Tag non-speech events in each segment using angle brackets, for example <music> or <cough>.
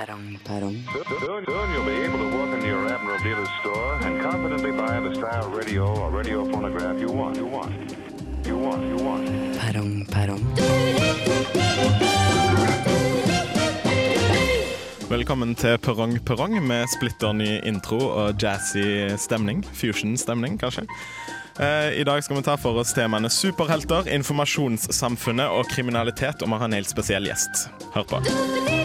Perrong, perrong. Soon, soon you'll be able to walk into your Admiral dealer's store and confidently buy the style radio or radio phonograph you want. You want. You want. You want. Perrong, perrong. Velkommen til Perrong Perrong med splitter ny intro og jazzy stemning. Fusion-stemning, kanskje. Eh, I dag skal vi ta for oss temaene superhelter, informasjonssamfunnet og kriminalitet, og vi har en helt spesiell gjest. Hør på.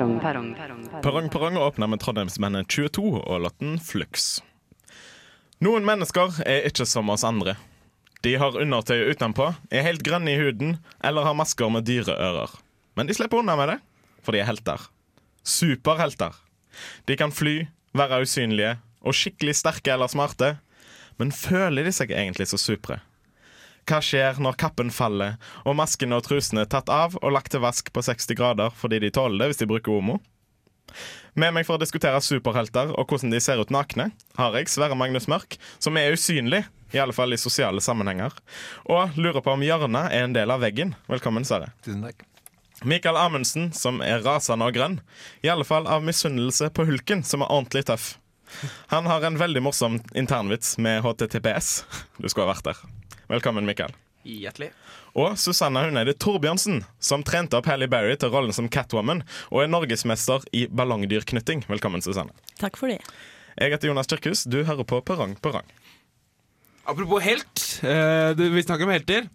Perrong, perrong, perrong, perrong. Perrong åpner med Trondheimsmennene 22 og låten Flux. Noen mennesker er ikke som oss andre. De har undertøy utenpå, er helt grønne i huden eller har masker med dyre ører. Men de slipper unna med det, for de er helter. Superhelter. De kan fly, være usynlige og skikkelig sterke eller smarte. Men føler de seg egentlig så supre? Hva skjer når kappen faller og maskene og trusene er tatt av og lagt til vask på 60 grader fordi de tåler det hvis de bruker homo? Med meg for å diskutere superhelter og hvordan de ser ut nakne, har jeg Sverre Magnus Mørk, som er usynlig, i alle fall i sosiale sammenhenger, og lurer på om hjørnet er en del av veggen. Velkommen, Sverre. Tusen takk. Mikael Amundsen, som er rasende og grønn, i alle fall av misunnelse på hulken, som er ordentlig tøff. Han har en veldig morsom internvits med HTTPS. Du skulle ha vært der. Velkommen, Mikael. Hjertelig. Og Susanne Huneide Torbjørnsen, som trente opp Halle Berry til rollen som Catwoman, og er norgesmester i ballongdyrknytting. Velkommen, Susanne. Takk for det. Jeg heter Jonas Kirkhus. Du hører på Perrong Perrong. Apropos helt, eh, du, vi snakker om helter.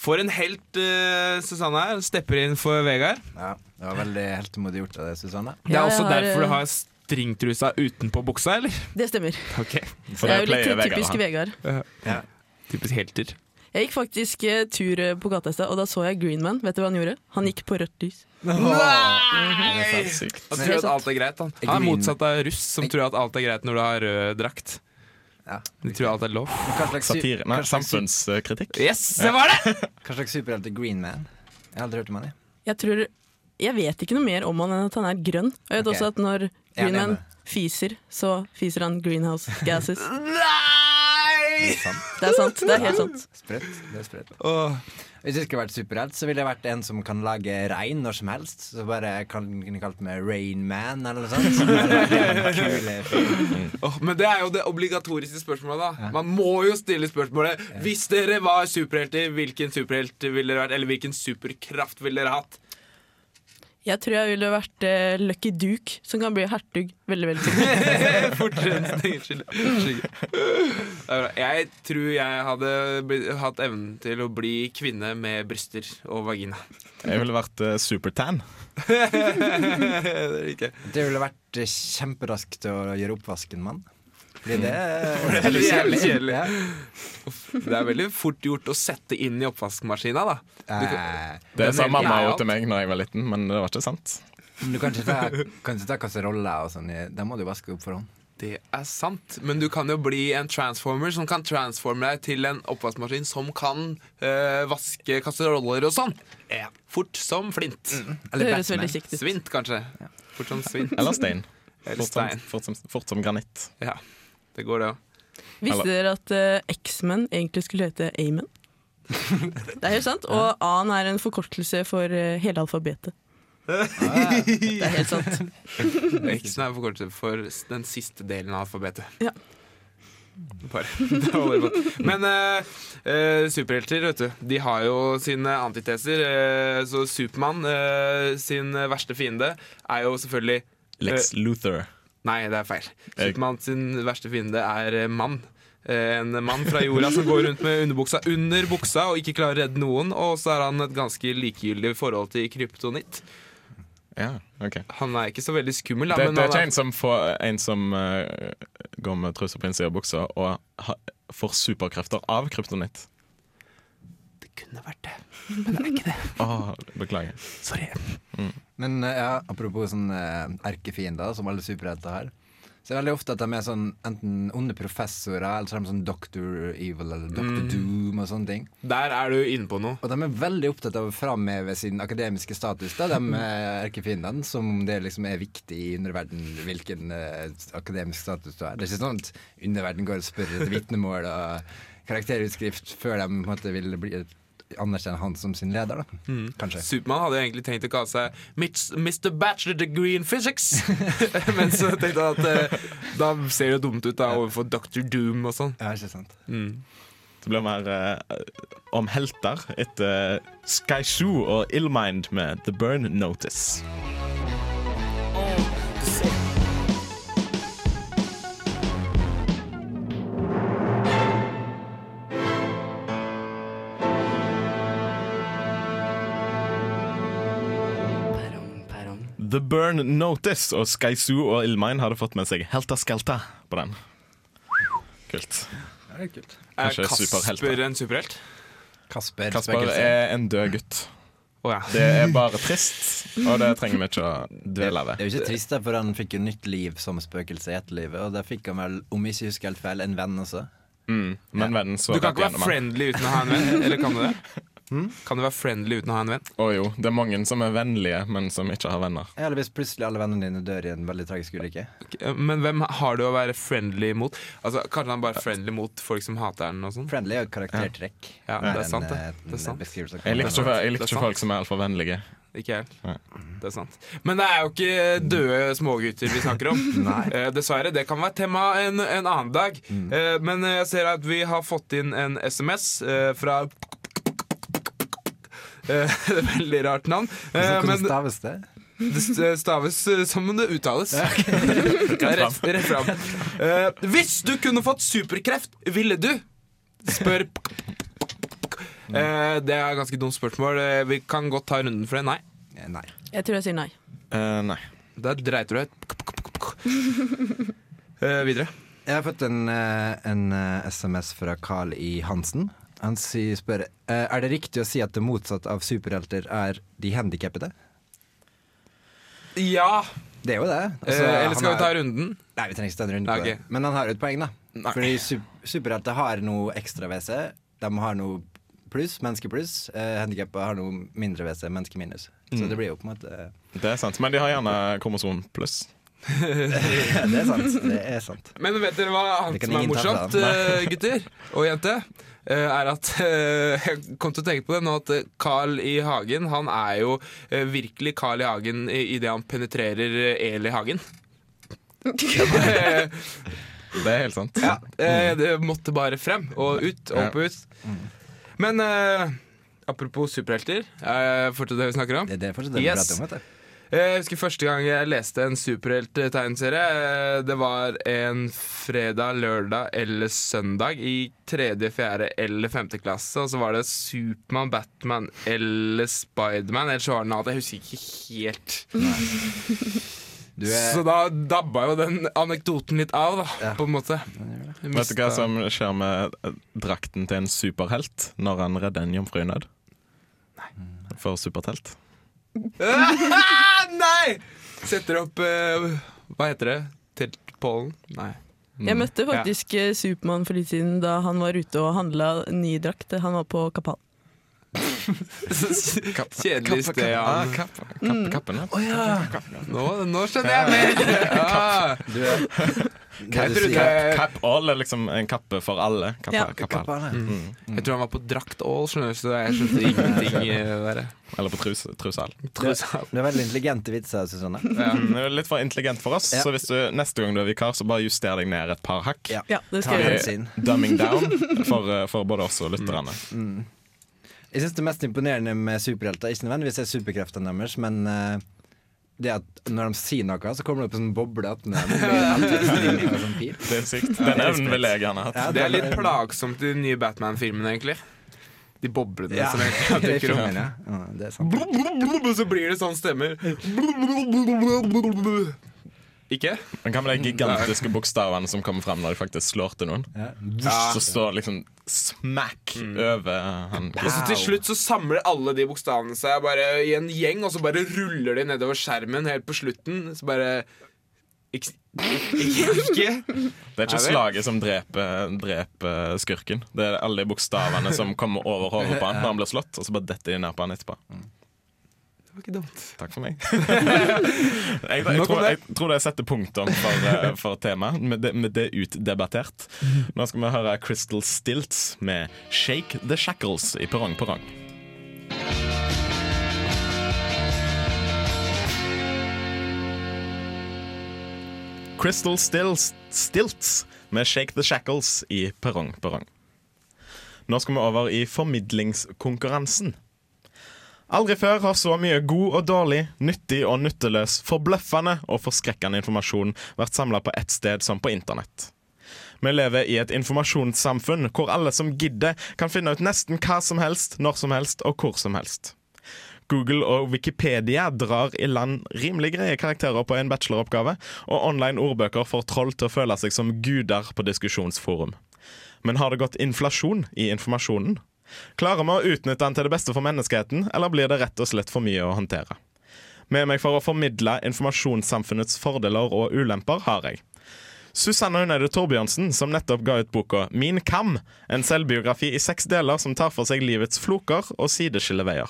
For en helt eh, Susanne er. Stepper inn for Vegard. Ja, det var veldig heltemodig gjort av deg, Susanne. Det er Ja, også har, derfor du eh, har stringtrusa utenpå buksa, eller? Det stemmer. Ok, For det er jo pleier litt Vegard å typisk ha. Vegard. Ja. Typisk helter. Jeg gikk faktisk eh, tur eh, på gata i sted, og da så jeg Greenman. Vet du hva han gjorde? Han gikk på rødt lys. Nei! Han er tror at alt er greit. Han, han er motsatt av russ, som tror at alt er greit når du har rød drakt. Ja. De tror alt er lov. Satire. Nei, samfunnskritikk. Yes, det var det! <laughs> hva slags superhelt er Green Man? Jeg har aldri hørt om han. jeg. Jeg tror Jeg vet ikke noe mer om han enn at han er grønn. Og jeg vet okay. også at når Green Man Greenman fiser, så fiser han greenhouse gases. <laughs> Nei! Det er sant. Det er sant. Det er helt sant. Sprøtt. Det er sprøtt. Åh. Hvis jeg skulle vært superhelt, så ville jeg vært en som kan lage regn når som helst. Så bare kan kunne kalt meg Rain Man eller noe sånt. Så kule fyr. Åh, men det er jo det obligatoriske spørsmålet, da. Man må jo stille spørsmålet Hvis dere var superhelter, hvilken superhelt ville dere vært? Eller hvilken superkraft ville dere hatt? Jeg tror jeg ville vært uh, Lucky Duke, som kan bli hertug veldig, veldig fort. <laughs> Unnskyld. Bra. Jeg tror jeg hadde hatt evnen til å bli kvinne med bryster og vagina. Jeg ville vært uh, supertan. <laughs> det liker jeg. Det ville vært eh, kjemperask til å gjøre oppvasken, mann. Fordi det Det er jævlig kjedelig. Ja. Det er veldig fort gjort å sette inn i oppvaskmaskina, da. Eh, Det sa mamma jo til meg når jeg var liten, men det var ikke sant. men du kan ikke ta, kan ikke ta kasseroller og sånn. Da må du vaske opp for hånd. Det er sant, men du kan jo bli en transformer som kan transforme deg til en oppvaskmaskin som kan øh, vaske kasseroller og sånn. Fort som flint. Det høres veldig kjekt ut. Svint, kanskje. Fort som svint. Eller stein. Eller Fort som, fort som, fort som granitt. Ja, det går, det òg. Visste dere at uh, X-Men egentlig skulle hete Amen? <laughs> Det er helt sant. Og A-en er en forkortelse for uh, hele alfabetet. <laughs> Det er helt sant. <laughs> X-en er en forkortelse for den siste delen av alfabetet. Ja. Bare. Godt. Men uh, uh, superhelter, vet du, de har jo sine antiteser. Uh, så Supermann eh, sin verste fiende er jo selvfølgelig Lex Luther. Nei, det er feil. Supermann sin verste fiende er eh, mann. Eh, En mann fra jorda som går rundt med underbuksa under buksa og ikke klarer å redde noen. Og så er han et ganske likegyldig forhold til kryptonitt. Ja, ok. Han er ikke så veldig skummel, da. Det, men det er ikke er... en som, får, en som uh, går med truse på innsida av buksa og ha, får superkrefter av kryptonitt. Kunne vært det, men det er ikke det. oh, <laughs> beklager. Sorry. Men eh, ja, apropos sånn uh, erkefiender, som alle superhelter har, Så det er veldig ofte at de er sånn enten onde professorer, eller så er de sånn Doctor Evil eller Doctor Doom og sånne ting. Der er du inne på noe. Og de er veldig opptatt av å framheve sin akademiske status, da, de <laughs> eh, erkefiendene, som om det liksom er viktig i underverden hvilken uh, akademisk status du har. Det er ikke sånn at underverden går og spør etter <laughs> vitnemål og karakterutskrift før de på en måte vil bli, anerkjenne han som sin leder, da. Kanskje. Supermann hadde jo egentlig tenkt å kalle seg Mr. Bachelor Degree in Physics. <laughs> Men så tenkte han at eh, da ser det jo dumt ut da overfor Dr. Doom og sånn. Ja, ikke sant. Det blir mer eh, om helter etter Sky Zoo og Illmind med The Burn Notice. The Burn Notice og Sky Zoo og Ilmain hadde fått med seg Helta Skelta på den. Kult. Ja, det er kult. Er Kasper en superhelt? Kasper, Kasper er en død gutt. Oh, ja. Det er bare trist, og det trenger vi ikke å dvele Det ved. er jo ikke trist, for han fikk jo nytt liv som spøkelse i etterlivet. Og der fikk han vel, om jeg ikke husker helt feil, en venn også. Mm. Men vennen så Du kan ikke være friendly uten å ha en venn, eller kan du det? <laughs> Kan du være friendly uten å ha en venn? Å jo, det er mange som er vennlige, men som ikke har venner. Eller hvis plutselig alle vennene dine dør i en veldig tragisk ulykke. Men hvem har du å være friendly mot? Altså, Kanskje han bare friendly mot folk som hater han og sånn? Friendly er jo et karaktertrekk. Ja, det er sant, det. eh, Det er sant. Jeg liker ikke, jeg er ikke folk som er altfor vennlige. Ikke helt. Det er sant. Men det er jo ikke døde smågutter vi snakker om. <laughs> Eh, dessverre. Det kan være tema en, en annen dag. Eh, men eh, jeg ser at vi har fått inn en SMS eh, fra Eh, Det er et <laughs> veldig rart navn. Eh, Hvordan staves det? det staves eh, som det uttales. <laughs> rett, rett fram. Uh, hvis du kunne fått superkreft, ville du? Spør uh, Det er et ganske dumt spørsmål. Uh, Vi kan godt ta runden for det. Nei. Eh, Nei. Jeg tror jeg sier nei. Eh, nei. Der dreit du deg ut. Eh, videre. Jeg har fått en, eh, en eh, SMS fra Carl I. Hansen. Han sier, spør eh, Er det riktig å si at det motsatte av superhelter er de handikappede. Ja. Det er jo det. Altså, eh, eller skal vi har- ta runden? Nei, vi trenger ikke ta en runde Nei, på ok. det. Men han har jo et poeng, da. Nei. Fordi superhelter har noe ekstra ved seg. De har noe pluss, menneske pluss. Eh, Handikappa har noe mindre ved seg, menneske minus. Så Mm. det blir jo på en måte Det er sant. Men de har gjerne kromosom pluss. <laughs> Det er sant. Det er sant. Men vet dere hva annet som er morsomt, eh, gutter og jente? Eh, Er at eh, Jeg kom til å tenke på det nå at Carl I. Hagen Han er jo virkelig Carl I. Hagen i- idet han penetrerer El I. Hagen. <laughs> Det er helt sant. ja, det måtte bare frem og ut. og og ut. Men eh, apropos superhelter, er fortsatt det vi snakker om. Det er det fortsatt det vi Yes. prater om. vet du. Jeg husker første gang jeg leste en superhelt-tegneserie. Det var en fredag, lørdag eller søndag i tredje, fjerde eller femte klasse. Og så var det Supermann, Batman eller Spiderman. Ellers så var det noe annet. Jeg husker ikke helt. Er, Så da dabba jo den anekdoten litt av, da, Ja. på en måte. Vet du hva som skjer med eh, drakten til en superhelt når han redder en jomfru i nød? For supertelt. <laughs> Nei! Setter opp uh, Hva heter det? Teltpålen? Nei. Jeg møtte faktisk ja. Supermann for litt siden da han var ute og handla ny drakt. Han var på Kapal. <laughs> Kjedelig sted, ja. Kapp, kapp, kappen, ja. Nå, nå skjønner jeg mer! <laughs> Kapp du er <laughs> det Cap all er liksom en kappe for alle. Kappa, Ja. kappa. Kappa, det. Jeg tror han var på drakt all, skjønner du, så jeg skjønte ingenting. eh, der. Eller på trus, trusall. Trusa. Det er veldig intelligente vitser, Susanne. Ja. Mm, det er litt for intelligent for oss, Ja. så hvis du neste gang du er vikar, så bare juster deg ned et par hakk. Ja. Ja, det Ta skal jeg gjøre. hensyn. Dumbing down for, eh, for både oss og lytterne. Jeg syns det mest imponerende med superhelter ikke nødvendigvis er superkreftene deres, men uh, det at når de sier noe, så kommer det opp en sånn boble attmed <laughs> sånn. Det er sykt. Den evnen vil jeg gjerne hatt. Det er litt plagsomt i den nye Batman-filmen, egentlig. De boblene Ja, som i dukker opp. ja. ja. Det er sant. Og så blir det sånn stemmer. Ikke? Men hva med de gigantiske bokstavene som kommer fram når de faktisk slår til noen? Ja. Så står liksom smack over han Og så til slutt så samler alle de bokstavene seg bare i en gjeng, og så bare ruller de nedover skjermen helt på slutten. Så bare Ikke, ikke, ikke. Det er ikke slaget som dreper, dreper skurken. Det er alle de bokstavene som kommer over hodet på han når han blir slått, og så bare detter de ned på han etterpå. Var ikke dumt. Takk for meg. <laughs> jeg, jeg, tror, jeg tror det setter punktum for, eh, for temaet, med det, med det utdebattert. Nå skal vi høre Crystal Stilts med 'Shake the Shackles' i Perrong Perrong. Crystal Stilts, Stilts med 'Shake the Shackles' i Perrong Perrong. Nå skal vi over i formidlingskonkurransen. Aldri før har så mye god og dårlig, nyttig og nytteløs, forbløffende og forskrekkende informasjon vært samla på ett sted som på internett. Vi lever i et informasjonssamfunn hvor alle som gidder, kan finne ut nesten hva som helst, når som helst og hvor som helst. Google og Wikipedia drar i land rimelig greie karakterer på en bacheloroppgave, og online ordbøker får troll til å føle seg som guder på diskusjonsforum. Men har det gått inflasjon i informasjonen? Klarer vi å utnytte den til det beste for menneskeheten, eller blir det rett og slett for mye å håndtere? Med meg for å formidle informasjonssamfunnets fordeler og ulemper har jeg Susanne Uneide Torbjørnsen, som nettopp ga ut boka Min kam, en selvbiografi i seks deler som tar for seg livets floker og sideskilleveier.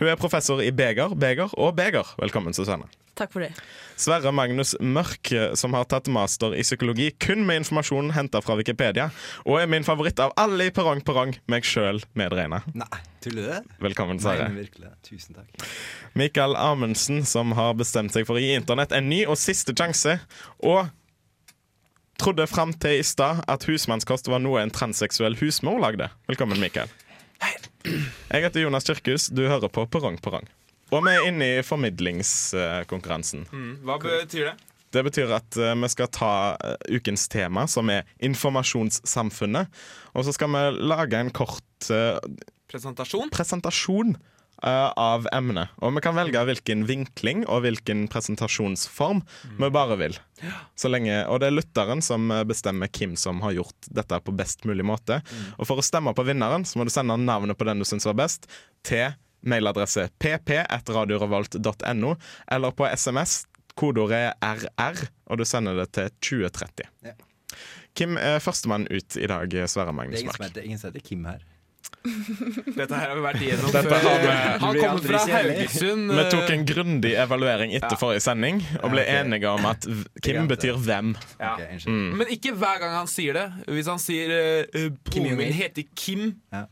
Hun er professor i Beger, Beger og Beger. Velkommen, Susanne. Takk for det. Sverre Magnus Mørk, som har tatt master i psykologi kun med informasjonen henta fra Wikipedia, og er min favoritt av alle i Perrong Perrong, meg sjøl medregna. Nei, tuller du det? Velkommen, Sverre. Nei, virkelig. Tusen takk. Mikael Amundsen, som har bestemt seg for å gi internett en ny og siste sjanse, og trodde fram til i stad at husmannskost var noe en transseksuell husmor lagde. Velkommen, Mikael. Jeg heter Jonas Kirkhus, du hører på Perrong Perrong. Og vi er inne i formidlingskonkurransen. Mm. Hva betyr det? Det betyr at eh, vi skal ta eh, ukens tema, som er informasjonssamfunnet. Og så skal vi lage en kort eh, Presentasjon? presentasjon av emnet. Og vi kan velge hvilken vinkling og hvilken presentasjonsform vi bare vil. Så lenge, og det er lytteren som eh, bestemmer hvem som har gjort dette på best mulig måte. Og for å stemme på vinneren så må du sende navnet på den du syns var best, til mailadresse pp1radiorevolt.no, eller på SMS. Kodeordet er RR, og du sender det til 2030. Ja. Hvem er førstemann ut i dag, Sverre er Magnus Mark. Det er ingen som heter Kim her. Dette her har vi vært igjennom Dette før. har. Han kommer fra. Haugesund. Vi tok en grundig evaluering etter Ja. forrige sending og ble okay. enige om at Kim betyr hvem. Ja. Okay. Mm. Men ikke hver gang han sier det. Hvis han sier uh, Kim broren min heter Kim, Ja.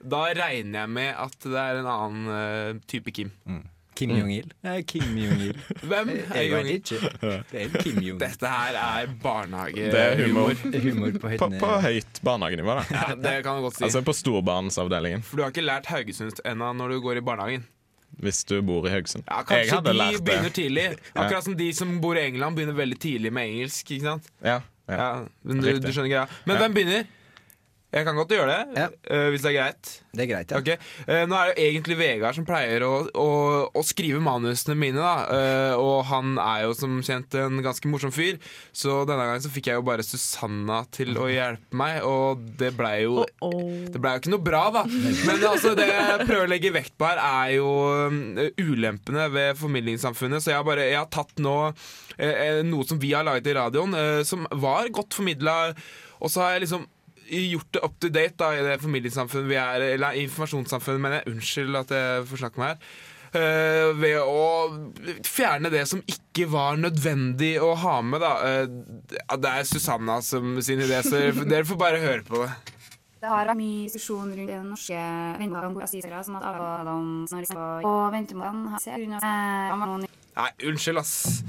da regner jeg med at det er en annen uh, type Kim. Mm. Kim Jong-il? <laughs> Kim Jong-il. Hvem Jeg, er jeg vet Jong-il? ikke. Det er Kim Jong-il. Dette her er barnehagehumor. Det er humor. Humor på høyt På, på høyt barnehagenivå, da. Ja, det kan du godt si. Altså på storbarnsavdelingen, For du har ikke lært Haugesund ennå når du går i barnehagen. hvis du bor i Haugesund. Ja, Jeg Kanskje hadde de lært begynner det. tidlig. <laughs> Akkurat som de som bor i England, begynner veldig tidlig med engelsk. Ikke sant? Ja, ja. Ja, men du, du skjønner greia. Men Ja. hvem begynner? Jeg kan godt gjøre det, Ja. eh, hvis det er greit. Det er greit, ja. Okay. eh, Nå er det jo egentlig Vegard som pleier å, å, å skrive manusene mine. da eh, Og han er jo som kjent en ganske morsom fyr, så denne gangen så fikk jeg jo bare Susanna til å hjelpe meg, og det blei jo det ble jo ikke noe bra, da. Men altså, det jeg prøver å legge vekt på her, er jo ulempene ved formidlingssamfunnet. Så jeg har bare jeg har tatt nå noe som vi har laget i radioen, som var godt formidla, og så har jeg liksom gjort det up to date da, i det formidlingssamfunnet vi er Eller informasjonssamfunnet, men jeg unnskyld at jeg får snakke meg her. Uh, ved å fjerne det som ikke var nødvendig å ha med. Da. Uh, det er Susanna som sin idé, så dere får bare høre på det. Det har vært mye diskusjon rundt den norske vennene om asylsøkere, som at snarere og ventemåten har seg grunn av eh, om noen Nei, unnskyld, ass.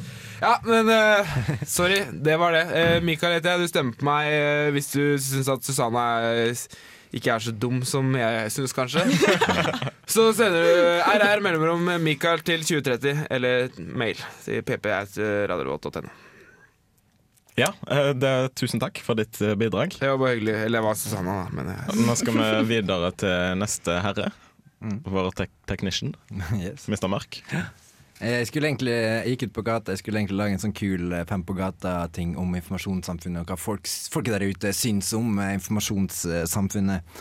Ja, men uh, sorry. Det var det. Uh, Mikael heter jeg. Du stemmer på meg uh, hvis du syns at Susanne er, ikke er så dum som jeg syns, kanskje. <laughs> så sender du RR mellomrom Mikael til 2030, eller mail til pp.radiorevolt.no. Ja, det, tusen takk for ditt bidrag. Det var bare hyggelig. Eller jeg var Susanne, da. Men Nå skal vi videre til neste herre. Vår tek technician, <laughs> Yes. Mr. Mørk. Jeg skulle egentlig, jeg gikk ut på gata, jeg skulle egentlig lage en sånn kul eh, fem på gata-ting om informasjonssamfunnet, og hva folk, folk der ute syns om eh, informasjonssamfunnet.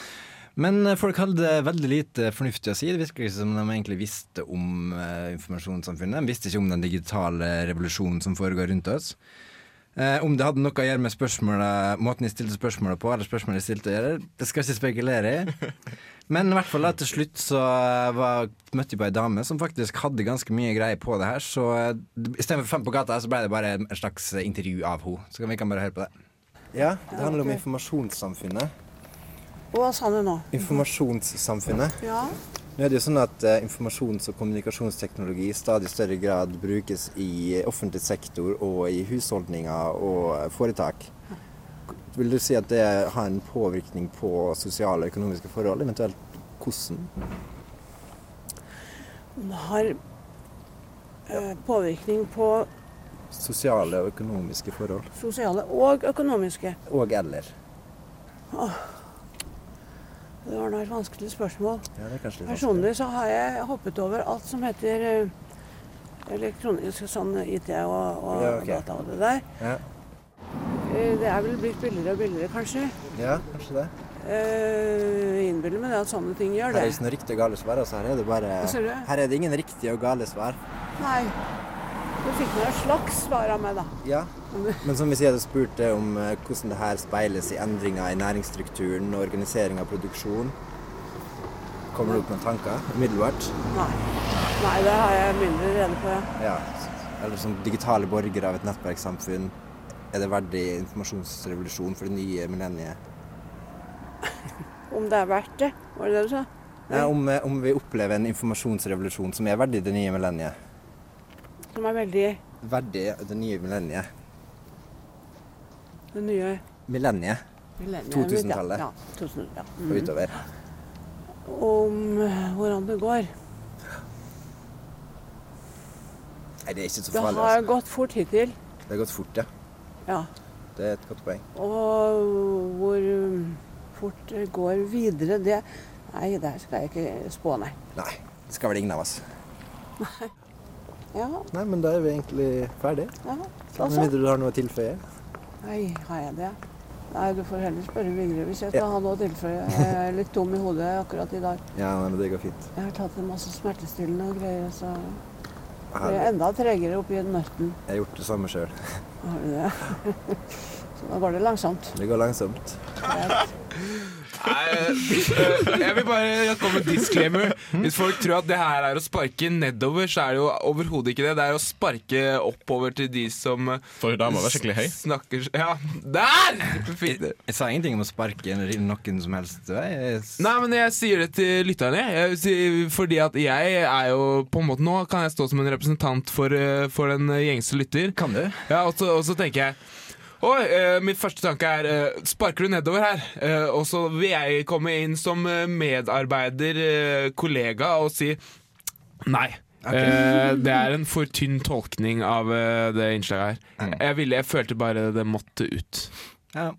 Men eh, folk hadde veldig lite fornuftig å si. Det virker ikke som de egentlig visste om informasjonssamfunnet. De visste ikke om den digitale revolusjonen som foregår rundt oss. Eh, om det hadde noe å gjøre med spørsmålet, måten de stilte spørsmålet på, eller spørsmålet jeg stilte å gjøre, det skal jeg ikke spekulere i. <laughs> Men i hvert fall da, til slutt så eh, var, møtte jeg på ei dame som faktisk hadde ganske mye greier på det her. Så eh, istedenfor fem på gata, så ble det bare en slags intervju av henne. Så vi kan bare høre på det. Ja, det handler om informasjonssamfunnet. Hva sa du nå? Informasjonssamfunnet. Ja. Nå er det jo sånn at eh, Informasjons- og kommunikasjonsteknologi i stadig større grad brukes i offentlig sektor og i husholdninger og eh, foretak. Vil du si at det har en påvirkning på sosiale og økonomiske forhold? Eventuelt hvordan? Det har eh, påvirkning på Sosiale og økonomiske forhold. sosiale og økonomiske. Og eller. Det var da et vanskelig spørsmål. Ja, det er Personlig så har jeg hoppet over alt som heter eh, elektronisk sånn IT og, og Ja, okay. data og det der. Ja. Eh, Det er vel blitt billigere og billigere, kanskje. ja, kanskje det. Uh, Innbiller meg det at sånne ting gjør Her er det. ikke noe riktig og gale svar. Altså. Her er det bare? Her er det ingen riktige og gale svar. Nei. Du fikk nå et slags svar av meg, da. Ja, men som hvis jeg hadde spurt deg om eh, hvordan det her speiles i endringer i næringsstrukturen og organisering av produksjon, kommer du opp med tanker umiddelbart? Nei. Nei, det har jeg mindre rede på, ja. Ja. Eller som digitale borgere av et nettverkssamfunn, er det verdig informasjonsrevolusjon for det nye millenniet? <laughs> Om det er verdt det, var det det du sa? Nei, om, eh, om vi opplever en informasjonsrevolusjon som er verdig det nye millenniet? Som er veldig Verdig det nye millenniet? Det nye Millenniet millenniet. 2000-tallet. Ja, 2000, ja. og Mm. utover. Om hvordan det går. Nei, det er ikke så Det farlig. har Altså. gått fort hittil. Det har gått fort, ja. Ja. Det er et godt poeng. Og hvor um, fort det går videre, det Nei, der skal jeg ikke spå, nei. Nei, det skal vel ingen av oss. Nei. <laughs> Ja, Nei, men da er vi egentlig ferdig. ja. Med Altså. mindre du har noe å tilføye. Nei, har jeg det? Nei, du får heller spørre Vigre hvis jeg skal ha noe å tilføye. Jeg er litt tom i hodet akkurat i dag. <laughs> Ja, nei, men det går fint. Jeg har tatt en masse smertestillende og greier, så Det blir jeg enda tregere oppi nøtten. jeg har gjort det samme sjøl. Har du det? <laughs> Så da går det langsomt. Det går langsomt. Nei, øh, jeg vil bare komme med disclaimer. Hvis folk tror at det her er å sparke nedover, så er det jo overhodet ikke det. Det er å sparke oppover til de som øh, For da må være skikkelig høy. snakker Ja, der! Fint. Jeg sa ingenting om å sparke noen som helst vei. Nei, men jeg sier det til lytterne. Jeg fordi at jeg er jo på en måte Nå kan jeg stå som en representant for, for den gjengse lytter. Kan du? Ja, og så, og så tenker jeg Oi, eh, Mitt første tanke er eh, Sparker du nedover her? Eh, og så vil jeg komme inn som eh, medarbeider, eh, kollega, og si Nei. Eh, det er en for tynn tolkning av det innslaget her. Jeg, ville, jeg følte bare det måtte ut. Ja,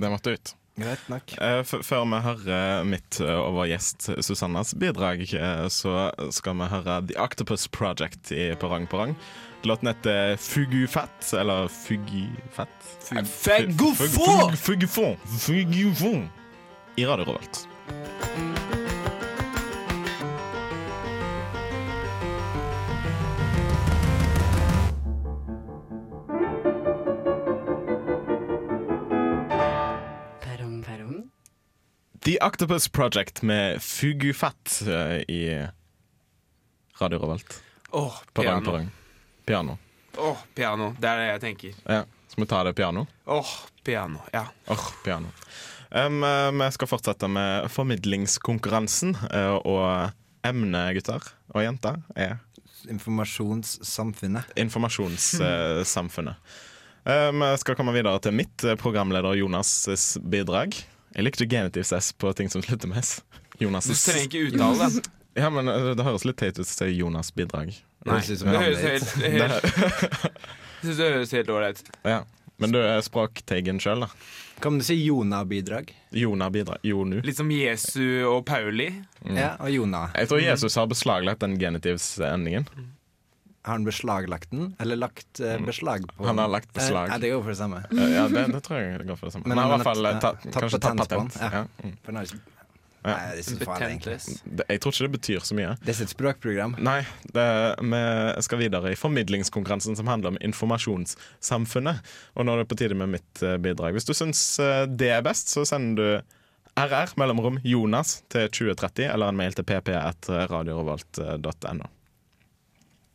Det måtte ut. Greit nok. Eh, før vi hører mitt eh, og vår gjest Susannas bidrag, eh, så skal vi høre The Octopus Project i Perrong Perrong. Låten heter Fugufat, eller Fugifat. Fugufon! Fugufon! Fugufo! I Radio Revolt. The Octopus Project med Fugufat eh, i Radio Revolt. Perrong, piano. perrong. Piano. Åh, piano. Det er det jeg tenker. Ja. Skal vi ta det piano? Åh, piano. Ja. Åh, piano. Um, eh, vi skal fortsette med formidlingskonkurransen, eh, og emnet, gutter og jenter, er Informasjonssamfunnet. informasjonssamfunnet. Vi skal komme videre til mitt programleder Jonas' bidrag. Jeg likte genitiv S på ting som slutter med S. Jonas' Du trenger ikke uttale det. Ja, men eh, Det høres litt teit ut å si Jonas' bidrag. Nei, det høres helt, helt synes <laughs> det høres helt ålreit ut. Ja. Men du er språkteigen sjøl, da. Kan du si Jonah-bidrag? Jona bidrag, Jonu. Litt som Jesu og Pauli. Ja, og Jonah. Jeg tror Jesus har beslaglagt den genitivsendingen. Har han beslaglagt den, eller lagt eh, beslag på Han har lagt beslag. Eh, Nei, det går for det samme. Eh, Ja, det, det tror jeg det går for det samme. Men Men han har i hvert fall har eh, tatt- kanskje tatt patent patent. ja. Ja. mm. Nei, egentlig. Jeg tror ikke det betyr så mye. Det er et språkprogram. Nei, det, vi skal videre i formidlingskonkurransen som handler om informasjonssamfunnet. Og nå er det på tide med mitt bidrag. Hvis du syns det er best, så sender du RR mellomrom Jonas til 2030, eller en mail til pp1radiorevolt.no.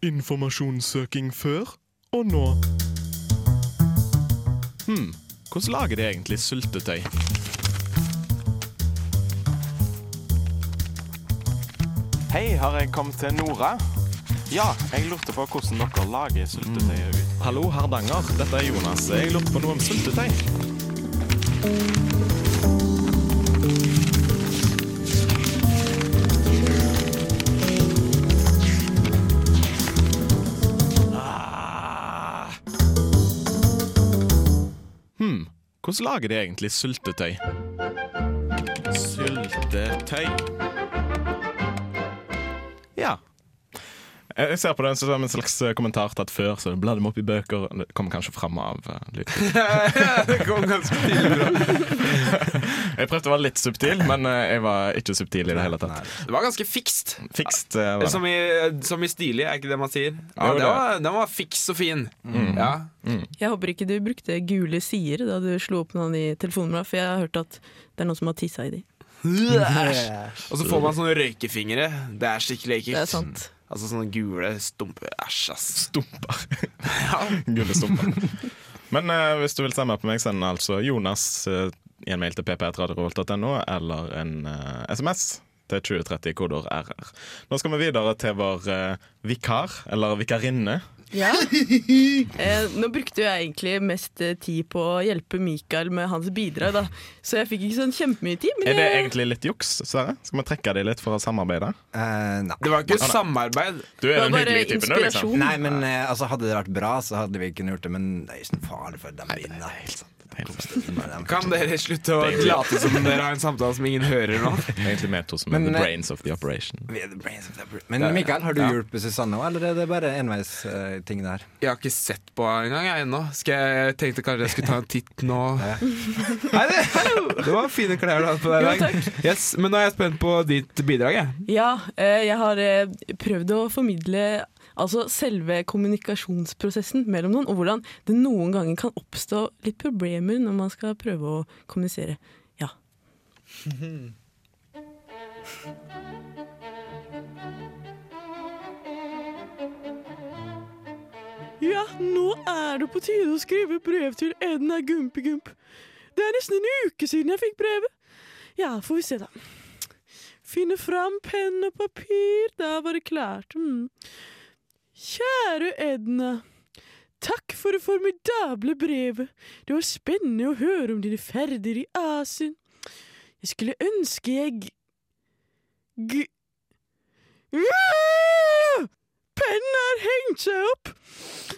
Informasjonssøking før og nå. Hm, hvordan lager de egentlig syltetøy? Hei, har jeg kommet til Nora? Ja, jeg lurte på hvordan dere lager syltetøy. Mm. Hallo, Hardanger. Dette er Jonas. Jeg lurte på noe om syltetøy. Hvordan lager de egentlig syltetøy? Syltetøy. Jeg ser på det som en slags eh, kommentar tatt før så bladde dem opp i bøker. Det kommer kanskje fram av uh, lyd. <laughs> det kom ganske tidlig. <laughs> Jeg prøvde å være litt subtil, men eh, jeg var ikke subtil i det hele tatt. Det var ganske fikst. Fikst eh, var det. Som i, som i stilig, er ikke det man sier? Ja, Jo, det var, Den var fiks og fin. Ja. Jeg håper ikke du brukte gule sider da du slo opp noen i telefonen, for jeg har hørt at det er noen som har tissa i de. <laughs> Og så får man sånne røykefingre. Det er skikkelig ekkelt. Det er sant. Altså sånne gule stumper. Æsj, ass. Stumper. <laughs> Gule stumper. Men eh, hvis du vil stemme på meg, send altså Jonas eh, i en mail til pp1radiorevolt.no eller en eh, SMS til 2030 kodord RR. Nå skal vi videre til vår eh, vikar, eller vikarinne. Ja. <laughs> Eh, nå brukte jo jeg egentlig mest eh, tid på å hjelpe Mikael med hans bidrag, da. Så jeg fikk ikke sånn kjempemye tid. Men Er det jeg- egentlig litt juks, Sverre? Skal vi trekke deg litt for å samarbeide? Uh, nei. Det var ikke samarbeid. Du er den hyggelige typen, liksom. Nei, men eh, altså, hadde det vært bra, så hadde vi ikke gjort det. Men det er ikke noe farlig for dem vinner. Kan dere slutte å late som dere har en samtale som ingen hører nå? <laughs> Egentlig mer to som Men, the eh, brains of the operation. The of the operation. Men Mikael, har du Ja. hjulpet Susanne òg, eller er det bare enveisting der? Jeg har ikke sett på henne engang jeg ennå. Jeg, jeg tenkte kanskje jeg skulle ta en titt nå. <laughs> Nei, <laughs> det, det var fine klær du hadde på deg i dag. Yes, men nå er jeg spent på ditt bidrag. Jeg. Ja, eh, jeg har eh, prøvd å formidle altså selve kommunikasjonsprosessen mellom noen, og hvordan det noen ganger kan oppstå litt problemer når man skal prøve å kommunisere. Ja. Ja, nå er det på tide å skrive brev til Edna Gumpegump. Det er nesten en uke siden jeg fikk brevet. Ja, får vi se da. Finne fram penn og papir, da var det klart. Mm. Kjære Edna. Takk for det formidable brevet. Det var spennende å høre om dine ferder i Asien. Jeg skulle ønske jeg g... Ah! Pennen har hengt seg opp!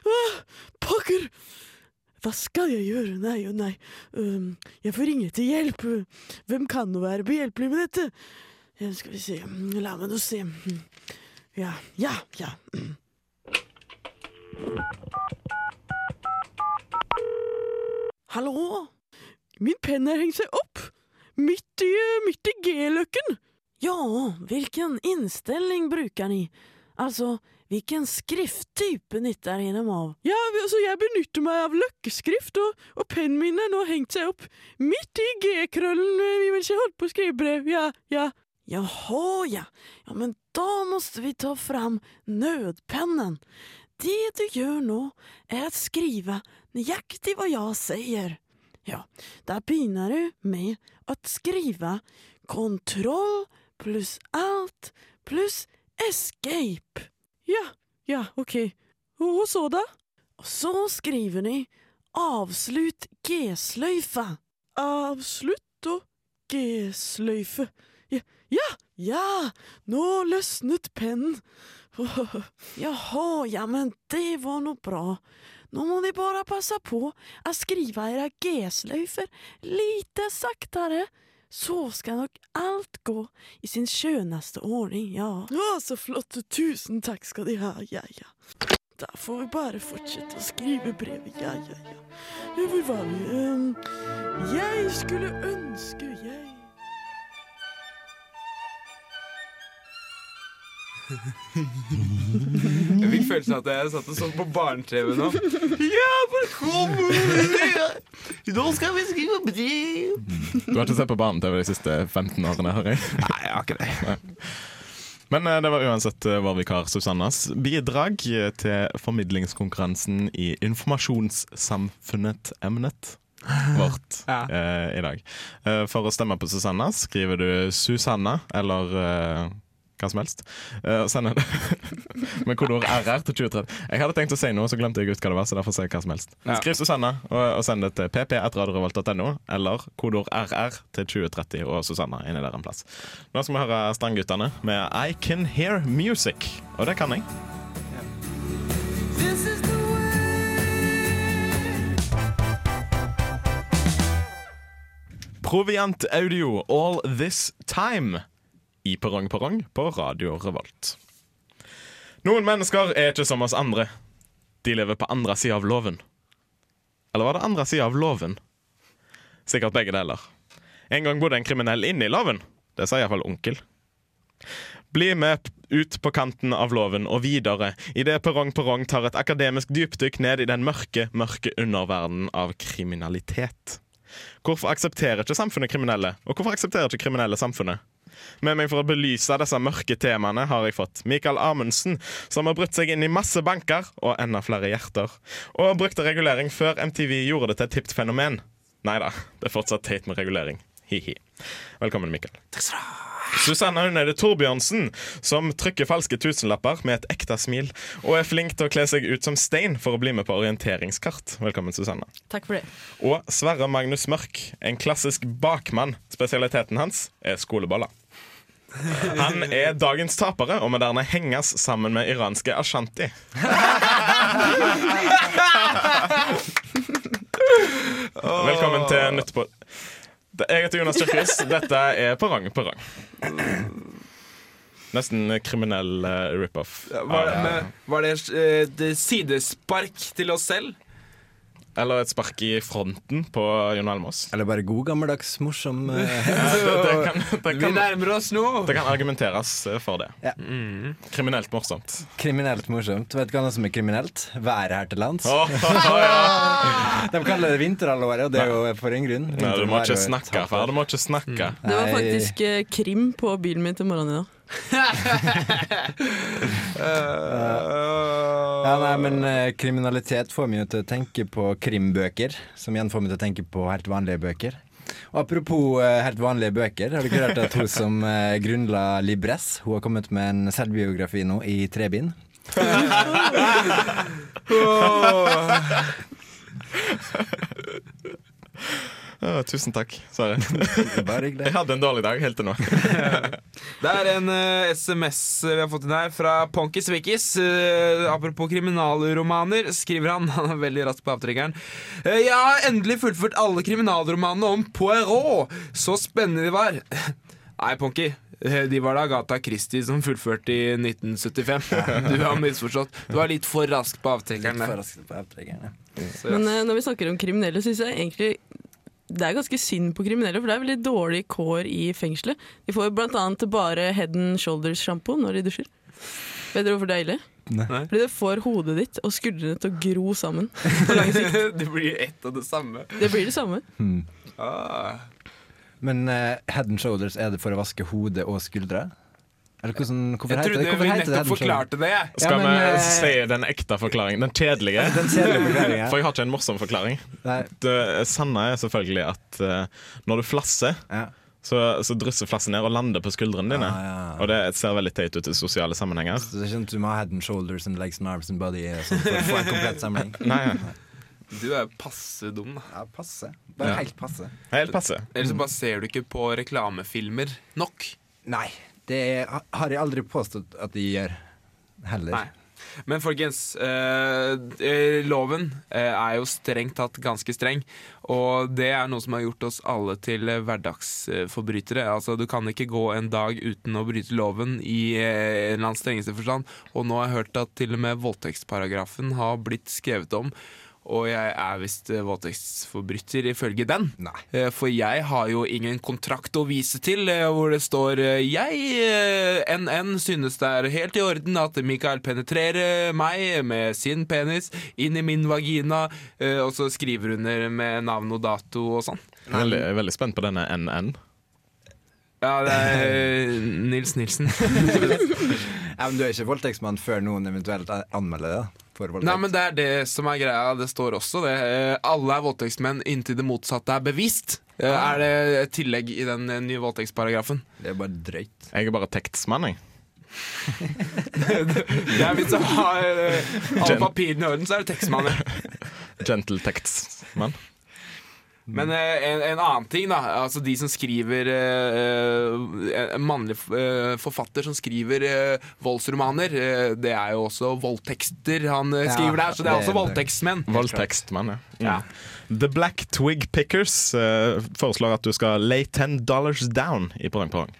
Ah, Pokker! Hva skal jeg gjøre? Nei og nei. Um, jeg får ringe til hjelp. Hvem kan nå være behjelpelig med dette? Skal vi se. La meg nå se. Ja, ja, ja. Hallo? Min penn har hengt seg opp. Midt i, midt i G-løkken. Ja, hvilken innstilling bruker ni? Altså, hvilken skrifttype nytter gjennom av? Ja, altså, jeg benytter meg av løkkeskrift, og, og pennen min har nå hengt seg opp midt i G-krøllen eh, mens jeg holdt på å skrive brev. Ja, ja. Jaha, ja. Ja, men da måste vi ta fram nødpennen. Det du gjør nå, er å skrive nøyaktig hva jeg sier. Ja, da begynner du med å skrive kontroll pluss alt pluss escape. Ja, ja, ok. Og så da? Og så skriver ni avslutt G-sløyfa. Avslutt og G-sløyfe. Ja, ja, ja, nå løsnet pennen. <laughs> Jaha, ja men det var nog bra. Nå må de bare passe på å skrive era G-sløyfer lite saktere. Så skal nok alt gå i sin skjønneste ordning, ja. Å, så flott. Tusen takk skal de ha, ja, ja. Da får vi bare fortsette å skrive brevet, ja, ja. Ja, Hvor var vi? Um, jeg skulle ønske jeg <laughs> Jeg fikk følelsen av at jeg satt og så på barne-TV nå. Ja, velkommen! Nå skal vi skrive brev! Du har ikke sett på barne-TV de siste 15 årene, har jeg. Nei, jeg har ikke det. Men eh, det var uansett eh, vår vikar Susannas bidrag eh, til formidlingskonkurransen i informasjonssamfunnet-emnet vårt Ja. eh, i dag. Eh, for å stemme på Susanna skriver du Susanna eller eh, hva som helst. Uh, sender det <laughs> med kodeord RR til 2030. Jeg hadde tenkt å si noe, så glemte jeg ut hva det var. Så derfor sier jeg hva som helst. Ja. Skriv Susanne, og, og send det til pp1radiorevolt.no eller kodeord RR til 2030 og Susanne inni der en plass. Nå skal vi høre Strandguttene med I Can Hear Music. Og det kan jeg. Proviant Audio All This Time i Perrong Perrong på Radio Revolt. Noen mennesker er ikke som oss andre. De lever på andre sida av loven. Eller var det andre sida av loven? Sikkert begge deler. En gang bodde en kriminell inne i loven. Det sa iallfall onkel. Bli med ut på kanten av loven og videre idet Perrong Perrong tar et akademisk dypdykk ned i den mørke, mørke underverdenen av kriminalitet. Hvorfor aksepterer ikke samfunnet kriminelle, og hvorfor aksepterer ikke kriminelle samfunnet? Med meg for å belyse disse mørke temaene har jeg fått Mikael Amundsen, som har brutt seg inn i masse banker og enda flere hjerter, og brukte regulering før MTV gjorde det til et hipt fenomen. Nei da, det er fortsatt teit med regulering. Hi-hi. Velkommen, Mikael. Susanne Hunede Torbjørnsen, som trykker falske tusenlapper med et ekte smil, og er flink til å kle seg ut som stein for å bli med på orienteringskart. Velkommen, Susanne. Takk for det. Og Sverre Magnus Mørk, en klassisk bakmann. Spesialiteten hans er skoleboller. Han er dagens tapere og må dermed henges sammen med iranske Ashanti. Velkommen til Nytt på Jeg heter Jonas Kjørkvis. Dette er Perrong Perrong. Nesten kriminell eh, rip-off. Var, det- var det eh, et sidespark til oss selv? Eller et spark i fronten på Jon Almaas. Eller bare god gammeldags morsom Vi nærmer oss nå. det kan argumenteres eh, for det. Ja. Kriminelt morsomt. kriminelt morsomt. Vet du hva annet som er kriminelt? Været her til lands. Åh, <laughs> ja. De kaller det vinterhalvåret, og det er jo for en grunn. Nei, du må ikke snakke, far. Du må ikke snakke. Det var faktisk eh, krim på bilen min til morgenen i dag. <laughs> Ja, nei, men eh, Kriminalitet får meg til å tenke på krimbøker, som igjen får meg til å tenke på helt vanlige bøker. Og Apropos eh, helt vanlige bøker, har du ikke hørt at hun som uh, <laughs> grunnla Libres, hun har kommet med en selvbiografi nå i tre bind? <laughs> Å, tusen takk, Sverre. <laughs> Bare hyggelig. Jeg hadde en dårlig dag helt til nå. <laughs> Det er en uh, SMS vi har fått inn her fra Ponkis Svikkis. Uh, apropos kriminalromaner, skriver han. <laughs> Han er veldig rask på avtrekkeren. Eh, jeg har endelig fullført alle kriminalromanene om Poirot. Så spennende de var. Nei, Ponky. eh, De var da Agatha Christie som fullførte i 1975. Du har misforstått. Du var litt for rask på avtrekkeren. Men eh, når vi snakker om kriminelle, syns jeg egentlig det er ganske synd på kriminelle, for det er veldig dårlig kår i fengselet. De får bl.a. bare Head and Shoulders-sjampo når de dusjer. Vet dere hvorfor det er ille? Nei. Fordi det får hodet ditt og skuldrene til å gro sammen på lang sikt. <laughs> det blir ett og det samme. Det blir det samme. Ah. Men uh, head and shoulders, er det for å vaske hodet og skuldre? Eller hvordan, hvorfor heter trodde Jeg trodde vi det nettopp shoulders? forklarte det. Skal men, vi eh, si den ekte forklaringen? Den kjedelige? Den kjedelige. For jeg har ikke en morsom forklaring. Sanna Det er selvfølgelig at uh, når du flasser, ja. så, så drysser flasset ned og lander på skuldrene dine. Ah, ja. Og det ser veldig teit ut i sosiale sammenhenger. Så det er ikke sånn du må ha head and shoulders and legs and arms and body eh, sånn, for å få en komplett sammenheng. <laughs> Nei, Du er passe dum, da. Ja, passe. Bare Ja. helt passe. helt passe. Eller så bare ser du ikke på reklamefilmer nok. Nei, det er, har jeg aldri påstått at de gjør. Heller. Nei. Men folkens, eh, eh, loven eh, er jo strengt tatt ganske streng. Og det er noe som har gjort oss alle til hverdagsforbrytere. Altså, du kan ikke gå en dag uten å bryte loven i eh, en eller annen strengeste forstand. Og nå har jeg hørt at til og med voldtektsparagrafen har blitt skrevet om. Og jeg er visst eh, voldtektsforbryter ifølge den. Nei. Eh, For jeg har jo ingen kontrakt å vise til eh, hvor det står Jeg, NN, synes det er helt i orden at Mikael penetrerer meg med sin penis inn i min vagina, og så skriver under med navn og dato og sånn. Veldig, jeg er veldig spent på denne NN. Ja, det er Nils Nilsen. <laughs> Ja, men du er ikke voldtektsmann før noen eventuelt anmelder det? Nei, men det er det som er greia. Det står også det. Eh, Alle er voldtektsmenn inntil det motsatte er bevist. Ah. Er det et tillegg i den eh, nye voldtektsparagrafen? Det er bare drøyt. Jeg er bare tektsmann, jeg. <laughs> Det er Hvis du har eh, <laughs> alle papirene i orden, så er det tekstmann. <laughs> Gentle tekstmann. Men eh, en, en annen ting, da. Altså De som skriver eh, eh, En mannlig eh, forfatter som skriver eh, voldsromaner, det er jo også voldtekster han Ja, skriver der. Så det er det- også voldtektsmenn. Voldtekstmenn, ja. Mm. Ja. The Black Twig Pickers eh, foreslår at du skal lay ten dollars down i Perrong Perrong.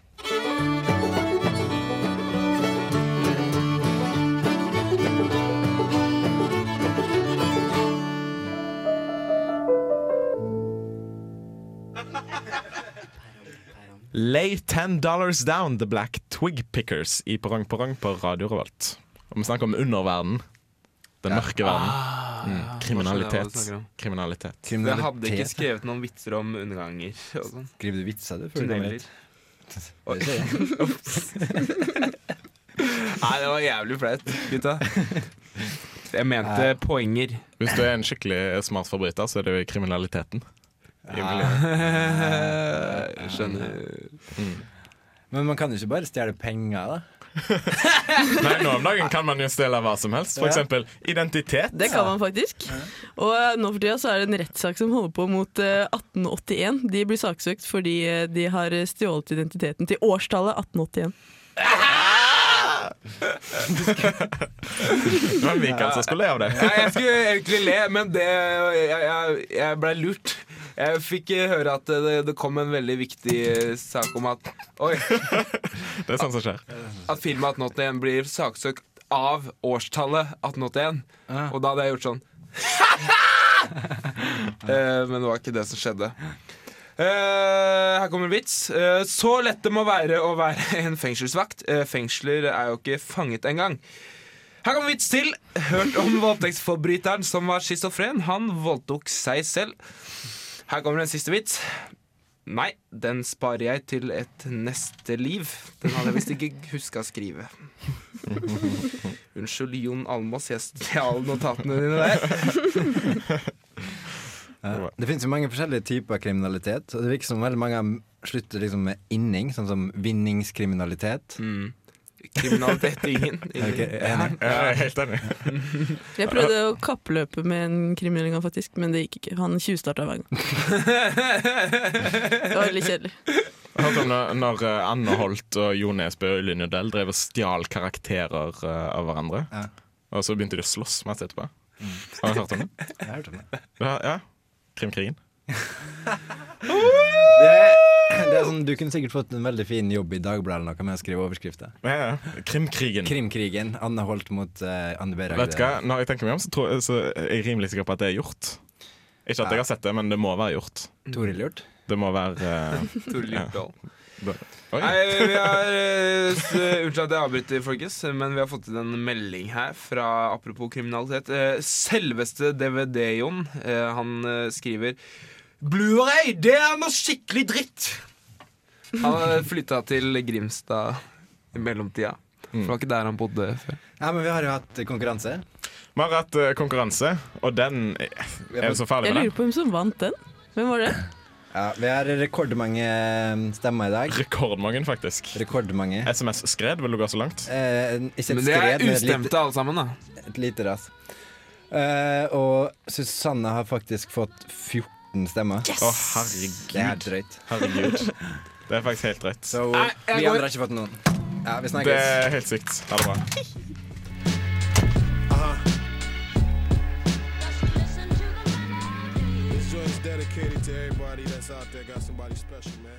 Lay ten dollars down, The Black Twig Pickers i «Porang, porang» på Radio Revolt. Og vi snakker om underverden. Den mørke verden. Mm. hva Kriminalitet. Kriminalitet. Jeg hadde ikke skrevet noen vitser om underganger sånn. Skriver du vitser, du? Tunneler. <laughs> Nei, det var jævlig flaut, gutta. Jeg mente poenger. Hvis du er en skikkelig smart forbryter, så er det jo kriminaliteten. <laughs> Jeg skjønner. Men man kan jo ikke bare stjele penger, da. <laughs> Nei, nå om dagen kan man jo stjele hva som helst. Eksempel identitet. Det kan man faktisk. Og eh, nå for tida så er det en rettssak som holder på mot eh, 1881. De blir saksøkt fordi eh, de har stjålet identiteten til årstallet 1881. Det var Mikael som skulle le av det. Ja, jeg skulle egentlig le, men det, jeg, jeg, jeg ble lurt. Jeg fikk eh, høre at det, det kom en veldig viktig eh, sak om at Oi, <laughs> Det er sånn som skjer. at filmen 1881 blir saksøkt av årstallet 1881. Og da hadde jeg gjort sånn <laughs> Eh, Men det var ikke det som skjedde. Eh, her kommer en vits. Eh, så lett det må være å være <laughs> en fengselsvakt. Eh, fengsler er jo ikke fanget engang. Her kommer vits til. Hørt om voldtektsforbryteren som var schizofren. Han voldtok seg selv. Her kommer en siste vits. Nei, den sparer jeg til et neste liv. Den hadde jeg visst ikke huska å skrive. Unnskyld, Jon Almås, jeg stjal notatene dine der. Det finnes jo mange forskjellige typer kriminalitet. Og det virker som veldig mange slutter liksom med inning, sånn som vinningskriminalitet. Mm. Kriminalitet ingen. ingen. Okay, enig. Ja, jeg er helt enig. <laughs> Jeg prøvde å kappløpe med en kriminell gang, faktisk, men det gikk ikke. Han tjuvstarta hver gang. Det var veldig kjedelig. Jeg hørte om når, når eh, Anne Holt og Jo Nesbø og Ylje Nudell drev og stjal karakterer eh, av hverandre. Ja. Og så begynte de å slåss masse etterpå. Har du hørt om det? <laughs> Jeg har hørt om det. Ja, ja. Krimkrigen. Det <laughs> det er sånn, du kunne sikkert fått en veldig fin jobb i Dagbladet eller noe med å skrive overskrifter. Ja, ja. Krimkrigen. Krimkrigen. Anne Holt mot uh, Anne B. Vet du hva? Når jeg tenker meg om, så, tror, så er jeg rimelig sikker på at det er gjort. Ikke at jeg har sett det, men det må være gjort. Toril gjort. Det må være uh, <laughs> Toril Ja. Hjortdal. Oi. Nei, vi har eh, Unnskyld at jeg avbryter, folkens, men vi har fått inn en melding her fra apropos kriminalitet. Selveste DVD-Jon, han skriver Blu-ray, det er noe skikkelig dritt! Han flytta til Grimstad i mellomtida. For det var ikke der han bodde før. Ja, men vi har jo hatt konkurranse. Vi har hatt eh, konkurranse, og den Er det så farlig Jeg lurer på hvem som vant den. Hvem var det? Ja, Vi har rekordmange eh, stemmer i dag. Rekordmange, faktisk. Rekordmange. SMS-skred, vil du gå så langt? Eh, ikke et Men det er ustemte alle sammen, da. et lite ras. Eh, og Susanne har faktisk fått 14 stemmer. Å, Det er drøyt. Herregud. <laughs> Det er faktisk helt drøyt. Så Nei, vi går- andre har ikke fått noen. Ja, vi Det er helt sykt. Ha det bra. Dedicated to everybody that's out there got somebody special, man.